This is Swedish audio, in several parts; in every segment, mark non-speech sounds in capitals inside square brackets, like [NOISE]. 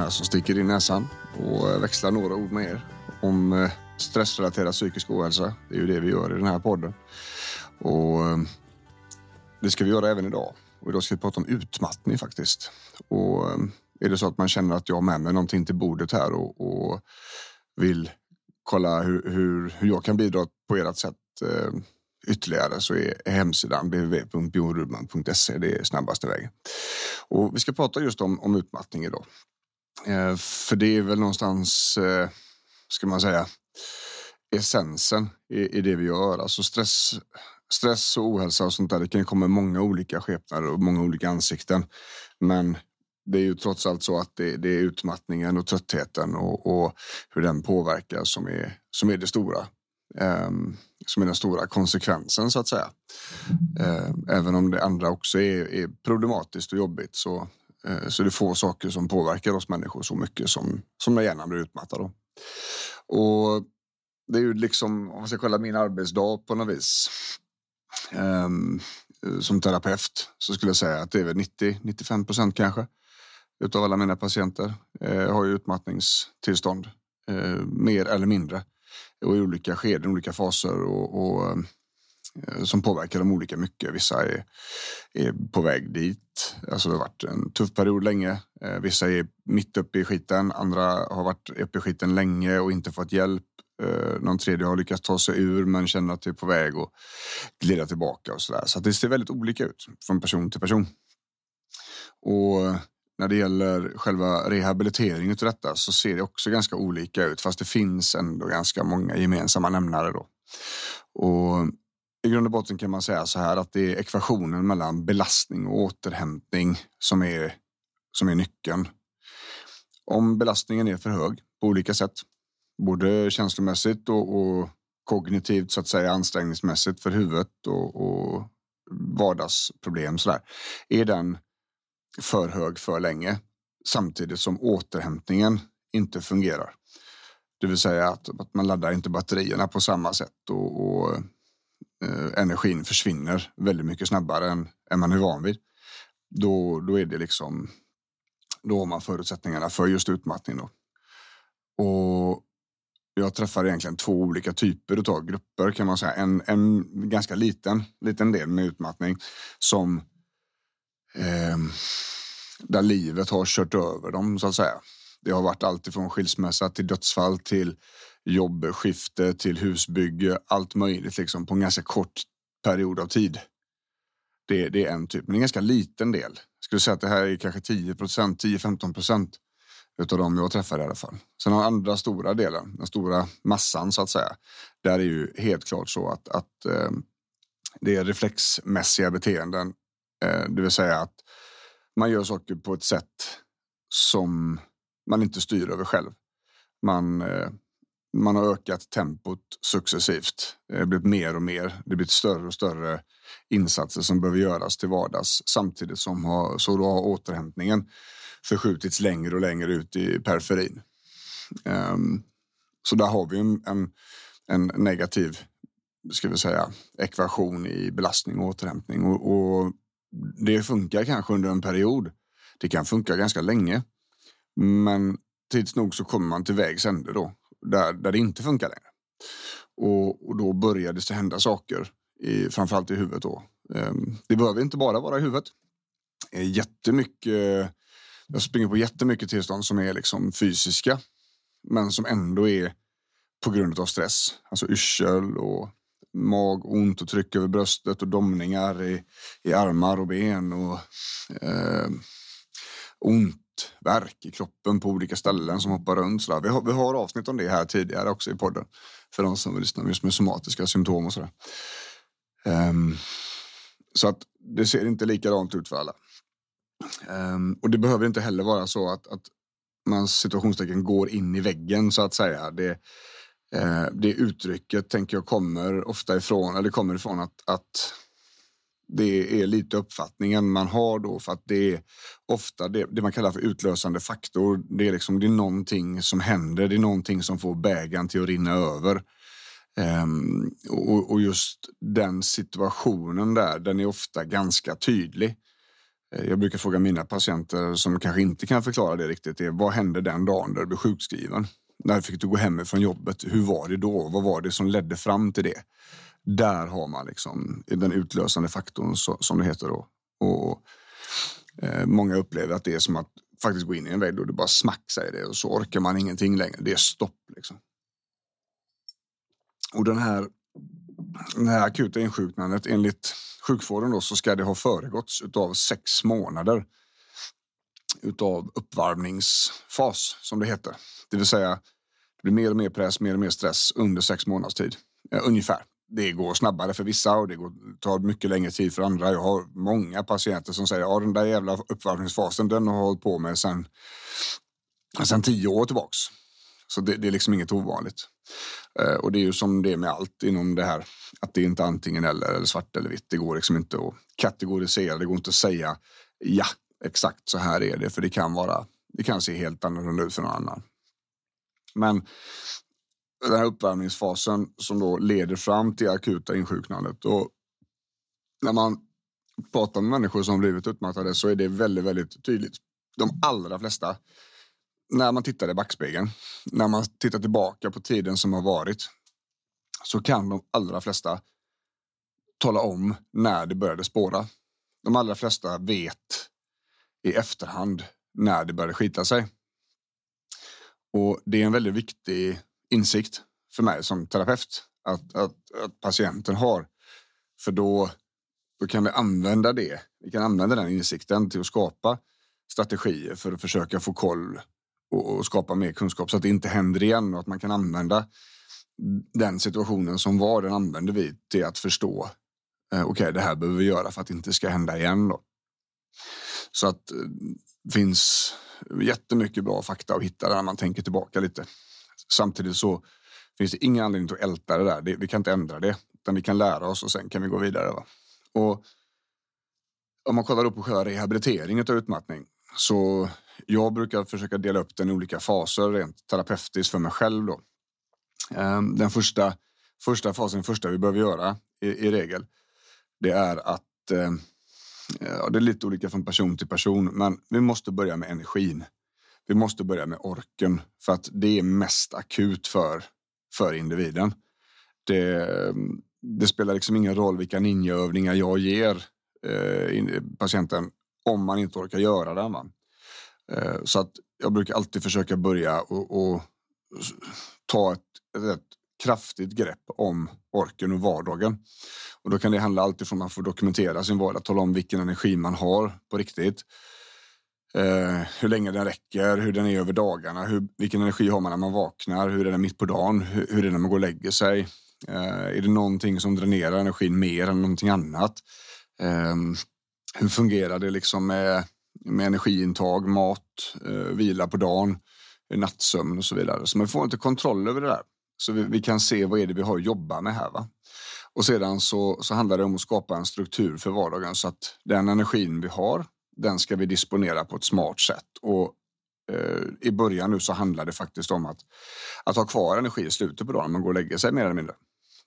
Här som sticker in näsan och eh, växlar några ord med er om eh, stressrelaterad psykisk ohälsa. Det är ju det vi gör i den här podden. Och eh, det ska vi göra även idag. Och idag ska vi prata om utmattning faktiskt. Och är det så att man känner att jag har med mig någonting till bordet här och, och vill kolla hur, hur, hur, jag kan bidra på ert sätt ytterligare så är hemsidan www.bjornrudman.se det är snabbaste vägen. Och vi ska prata just om, om utmattning idag. Eh, för det är väl någonstans, eh, ska man säga, essensen i, i det vi gör. Alltså stress, stress och ohälsa och sånt där, det kan komma i många olika skepnader och många olika ansikten. Men det är ju trots allt så att det, det är utmattningen och tröttheten och, och, hur den påverkar som är, som är det stora. Um, som är den stora konsekvensen så att säga. Uh, även om det andra också är, är problematiskt och jobbigt så, Eh, så det är få saker som påverkar oss människor så mycket som, som när hjärnan blir utmattad. Då. Och det är ju liksom, om man ska kolla min arbetsdag på något vis. Um, som terapeut så skulle jag säga att det är väl 90-95 procent kanske utav alla mina patienter eh, har ju utmattningstillstånd eh, mer eller mindre och i olika skeden, olika faser och, och ehm, Eh, som påverkar dem olika mycket. Vissa är, är på väg dit. Alltså det har varit en tuff period länge. Eh, vissa är mitt uppe i skiten. Andra har varit uppe i skiten länge och inte fått hjälp. Eh, någon tredje har lyckats ta sig ur men känner att det är på väg att glida tillbaka och sådär. Så det ser väldigt olika ut från person till person. Och när det gäller själva rehabiliteringen av detta så ser det också ganska olika ut fast det finns ändå ganska många gemensamma nämnare då. Och i grund och botten kan man säga så här att det är ekvationen mellan belastning och återhämtning som är, som är nyckeln. Om belastningen är för hög på olika sätt, både känslomässigt och, och kognitivt så att säga ansträngningsmässigt för huvudet och, och vardagsproblem så där, är den för hög för länge samtidigt som återhämtningen inte fungerar. Det vill säga att, att man laddar inte batterierna på samma sätt och, och Eh, energin försvinner väldigt mycket snabbare än, än man är van vid. Då, då är det liksom då har man förutsättningarna för just utmattning. Då. Och jag träffar egentligen två olika typer av grupper kan man säga. En, en ganska liten, liten del med utmattning som eh, där livet har kört över dem så att säga. Det har varit allt ifrån skilsmässa till dödsfall till jobbskifte till husbygge, allt möjligt liksom på en ganska kort period av tid. Det, det är en typ, men en ganska liten del. Jag skulle säga att det här är kanske 10 procent, 10-15 procent utav dem jag träffar i alla fall. Sen den andra stora delen, den stora massan så att säga, där är ju helt klart så att, att eh, det är reflexmässiga beteenden Eh, det vill säga att man gör saker på ett sätt som man inte styr över själv. Man, eh, man har ökat tempot successivt. Det har blivit mer och mer. Det har blivit större och större insatser som behöver göras till vardags samtidigt som har, så då har återhämtningen förskjutits längre och längre ut i periferin. Um, så där har vi en, en, en negativ ska vi säga, ekvation i belastning och återhämtning. Och, och det funkar kanske under en period. Det kan funka ganska länge. Men tids nog så kommer man till vägs ände då, där, där det inte funkar längre. Och, och då började det hända saker, i, framförallt i huvudet då. Ehm, det behöver inte bara vara i huvudet. Jättemycket, jag springer på jättemycket tillstånd som är liksom fysiska, men som ändå är på grund av stress. Alltså yrsel och magont och tryck över bröstet och domningar i, i armar och ben och eh, ont, värk i kroppen på olika ställen som hoppar runt. Sådär. Vi, har, vi har avsnitt om det här tidigare också i podden för de som vill lyssna just med somatiska symptom och sådär. Um, så att det ser inte likadant ut för alla. Um, och det behöver inte heller vara så att, att man situationstecken går in i väggen så att säga. Det, eh, det uttrycket tänker jag kommer ofta ifrån, eller kommer ifrån att, att det är lite uppfattningen man har då för att det är ofta det, det, man kallar för utlösande faktor. Det är liksom det är någonting som händer. Det är någonting som får bägaren till att rinna över. Um, och, och, just den situationen där, den är ofta ganska tydlig. Eh, jag brukar fråga mina patienter som kanske inte kan förklara det riktigt. Är, vad hände den dagen där du blev sjukskriven? När fick du gå hem från jobbet? Hur var det då? Vad var det som ledde fram till det? Där har man liksom den utlösande faktorn som det heter då. Och, eh, många upplever att det är som att faktiskt gå in i en vägg och det bara smack säger det och så orkar man ingenting längre. Det är stopp liksom. Och den här, den här akuta insjuknandet enligt sjukvården då, så ska det ha föregåtts av sex månader utav uppvärmningsfas som det heter. Det vill säga det blir mer och mer press, mer och mer stress under sex månaders tid. Eh, ungefär. Det går snabbare för vissa och det går, tar mycket längre tid för andra. Jag har många patienter som säger att ja, den där jävla uppvärmningsfasen den har jag hållit på med sedan, sen tio år tillbaks. Så det, det, är liksom inget ovanligt. Eh, och det är ju som det är med allt inom det här. Att det är inte antingen eller, eller svart eller vitt. Det går liksom inte att kategorisera. Det går inte att säga ja, exakt så här är det. För det kan vara, det kan se helt annorlunda ut för någon annan. Men den här uppvärmningsfasen som då leder fram till akuta insjuknandet. Och när man pratar med människor som blivit utmattade så är det väldigt, väldigt tydligt. De allra flesta när man tittar i backspegeln, när man tittar tillbaka på tiden som har varit, så kan de allra flesta tala om när det började spåra. De allra flesta vet i efterhand när det började skita sig. Och det är en väldigt viktig insikt för mig som terapeut att, att, att patienten har. För då, då kan vi använda det. Vi kan använda den insikten till att skapa strategier för att försöka få koll och, och skapa mer kunskap så att det inte händer igen och att man kan använda den situationen som var, den använder vi till att förstå. Eh, Okej, okay, det här behöver vi göra för att det inte ska hända igen. Då. Så att det finns jättemycket bra fakta att hitta när man tänker tillbaka lite. Samtidigt så finns det ingen anledning att älta det där. Det, vi kan inte ändra det, utan vi kan lära oss och sen kan vi gå vidare. Va? Och om man kollar upp på själva rehabiliteringen av utmattning så jag brukar försöka dela upp den i olika faser rent terapeutiskt för mig själv. Då. Ehm, den första, första fasen, första vi behöver göra i, i regel, det är att ehm, ja, det är lite olika från person till person, men vi måste börja med energin. Vi måste börja med orken för att det är mest akut för, för individen. Det, det spelar liksom ingen roll vilka ninjaövningar jag ger eh, patienten om man inte orkar göra den. Va? Eh, så att jag brukar alltid försöka börja och, och ta ett, ett, kraftigt grepp om orken och vardagen. Och då kan det handla alltid att man får dokumentera sin vardag, tala om vilken energi man har på riktigt. Eh, hur länge den räcker, hur den är över dagarna, hur, vilken energi har man när man vaknar, hur är den mitt på dagen, hur, hur är det när man går och lägger sig. Eh, är det någonting som dränerar energin mer än någonting annat? Eh, hur fungerar det liksom med med energiintag, mat, eh, vila på dagen, nattsömn och så vidare. Så man får inte kontroll över det där. Så vi, vi, kan se vad är det vi har att jobba med här. Va? Och sedan så, så handlar det om att skapa en struktur för vardagen så att den energin vi har, den ska vi disponera på ett smart sätt. Och eh, i början nu så handlar det faktiskt om att, att ha kvar energi i slutet på dagen när man går och lägger sig mer eller mindre.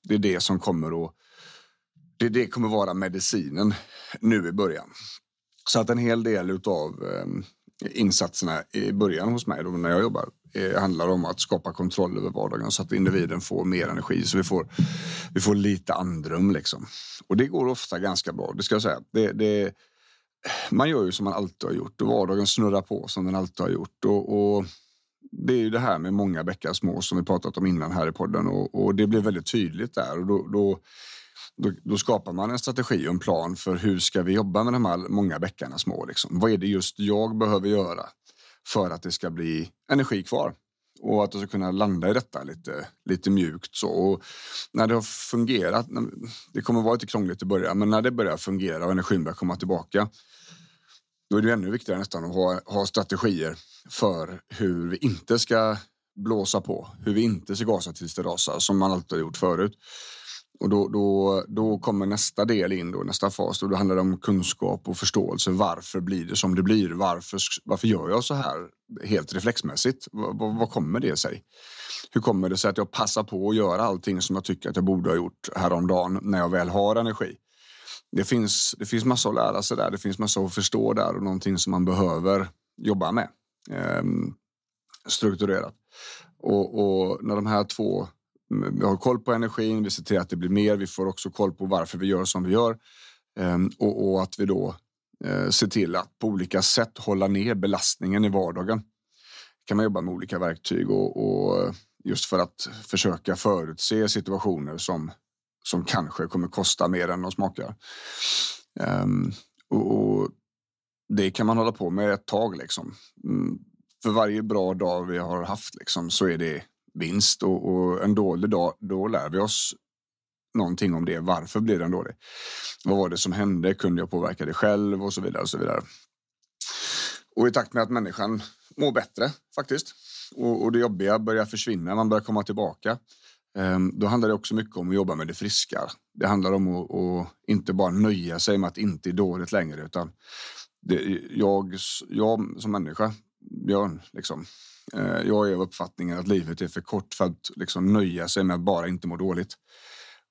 Det är det som kommer att det, det kommer vara medicinen nu i början. Så att en hel del av eh, insatserna i början hos mig då, när jag jobbar eh, handlar om att skapa kontroll över vardagen så att individen får mer energi så vi får, vi får lite andrum. Liksom. Och det går ofta ganska bra, det ska jag säga. Det, det, man gör ju som man alltid har gjort och vardagen snurrar på som den alltid har gjort. Och, och det är ju det här med många bäckar små som vi pratat om innan här i podden och, och det blir väldigt tydligt där. Och då, då Då, då, skapar man en strategi och en plan för hur ska vi jobba med de här många bäckarna små. Liksom. Vad är det just jag behöver göra för att det ska bli energi kvar? Och att du ska kunna landa i detta lite, lite mjukt. Så. Och när det har fungerat, det kommer vara lite krångligt i början, men när det börjar fungera och energin börjar komma tillbaka, då är det ännu viktigare nästan att ha, ha strategier för hur vi inte ska blåsa på, hur vi inte ska gasa tills det rasar som man alltid har gjort förut. Och då, då, då kommer nästa del in, då, nästa fas. Då, då handlar det om kunskap och förståelse. Varför blir det som det blir? Varför, varför gör jag så här helt reflexmässigt? Vad, vad kommer det sig? Hur kommer det sig att jag passar på att göra allting som jag tycker att jag borde ha gjort häromdagen när jag väl har energi? Det finns, det finns massor att lära sig där. Det finns massor att förstå där och någonting som man behöver jobba med Ehm, strukturerat. Och, och när de här två vi har koll på energin, vi ser till att det blir mer. Vi får också koll på varför vi gör som vi gör ehm, och, och att vi då eh, ser till att på olika sätt hålla ner belastningen i vardagen. kan man jobba med olika verktyg och, och just för att försöka förutse situationer som som kanske kommer kosta mer än de smakar. Um, och, och, det kan man hålla på med ett tag liksom. Mm, för varje bra dag vi har haft liksom, så är det vinst och, och, en dålig dag, då lär vi oss någonting om det. Varför blir den dålig? Vad var det som hände? Kunde jag påverka det själv och så vidare och så vidare. Och i takt med att människan mår bättre faktiskt och, och det jobbiga börjar försvinna, man börjar komma tillbaka. Ehm, då handlar det också mycket om att jobba med det friska. Det handlar om att, att inte bara nöja sig med att inte är dåligt längre utan det, jag, jag som människa, Björn, liksom, eh, jag är av uppfattningen att livet är för kort för att liksom nöja sig med att bara inte må dåligt.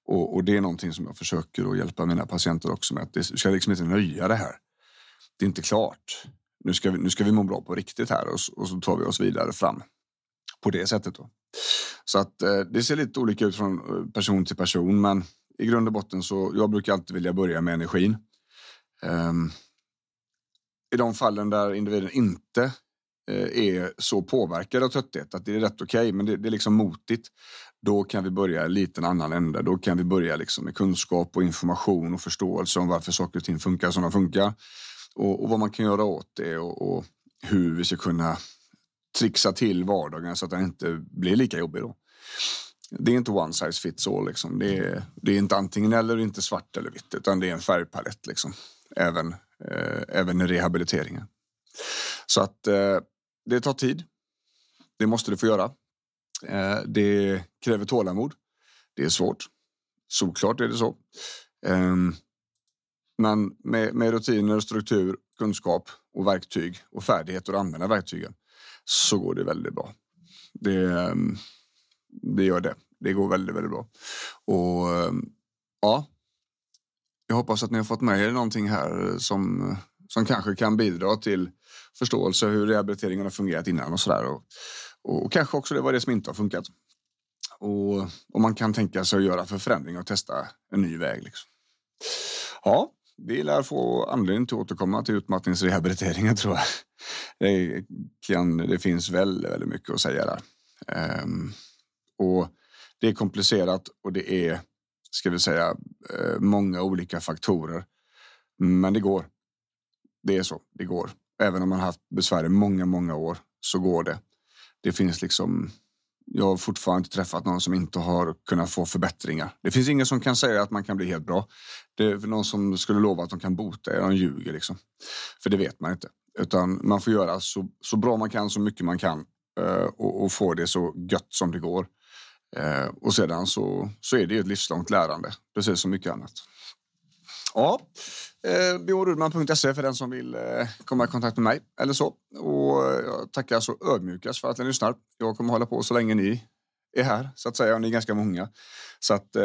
Och, och, det är någonting som jag försöker att hjälpa mina patienter också med. Att det ska liksom inte nöja det här. Det är inte klart. Nu ska vi, nu ska vi må bra på riktigt här och, och så tar vi oss vidare fram på det sättet. Då. Så att eh, det ser lite olika ut från eh, person till person, men i grund och botten så jag brukar alltid vilja börja med energin. Um, I de fallen där individen inte Eh, är så påverkade av trötthet att det är rätt okej, okay, men det, det, är liksom motigt. Då kan vi börja i liten annan ände. Då kan vi börja liksom med kunskap och information och förståelse om varför saker och ting funkar som de funkar och, och vad man kan göra åt det och, och, hur vi ska kunna trixa till vardagen så att den inte blir lika jobbig. Då. Det är inte one size fits all. Liksom. Det, är, det är inte antingen eller, inte svart eller vitt, utan det är en färgpalett. Liksom. Även, eh, även i rehabiliteringen. Så att eh, det tar tid. Det måste det få göra. Eh, det kräver tålamod. Det är svårt. Såklart är det så. Ehm, men med, med rutiner, struktur, kunskap och verktyg och färdigheter att använda verktygen så går det väldigt bra. Det, ehm, det gör det. Det går väldigt, väldigt bra. Och ehm, ja, jag hoppas att ni har fått med er någonting här som, som kanske kan bidra till förståelse hur rehabiliteringen har fungerat innan och sådär. Och, och, kanske också det var det som inte har funkat. Och, och man kan tänka sig att göra för förändring och testa en ny väg. Liksom. Ja, vi lär få anledning till att återkomma till utmattningsrehabiliteringen [LAUGHS] tror jag. Det, kan, det finns väldigt, väldigt mycket att säga där. Um, och det är komplicerat och det är, ska vi säga, eh, många olika faktorer. Men det går. Det är så, det går även om man haft besvär i många, många år så går det. Det finns liksom. Jag har fortfarande inte träffat någon som inte har kunnat få förbättringar. Det finns ingen som kan säga att man kan bli helt bra. Det är någon som skulle lova att de kan bota er. De ljuger liksom. För det vet man inte. Utan man får göra så, så bra man kan, så mycket man kan eh, och, och få det så gött som det går. Eh, och sedan så, så är det ett livslångt lärande, precis som mycket annat. Ja, eh, bjornrudman.se för den som vill eh, komma i kontakt med mig eller så. Och eh, jag tackar så ödmjukast för att ni lyssnar. Jag kommer hålla på så länge ni är här så att säga. Och ni är ganska många. Så att eh,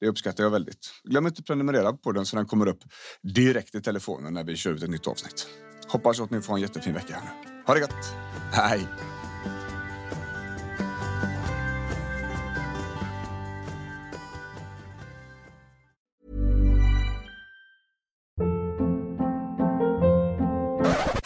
det uppskattar jag väldigt. Glöm inte att prenumerera på den så den kommer upp direkt i telefonen när vi kör ut ett nytt avsnitt. Hoppas att ni får en jättefin vecka här nu. Ha det gott! Hej!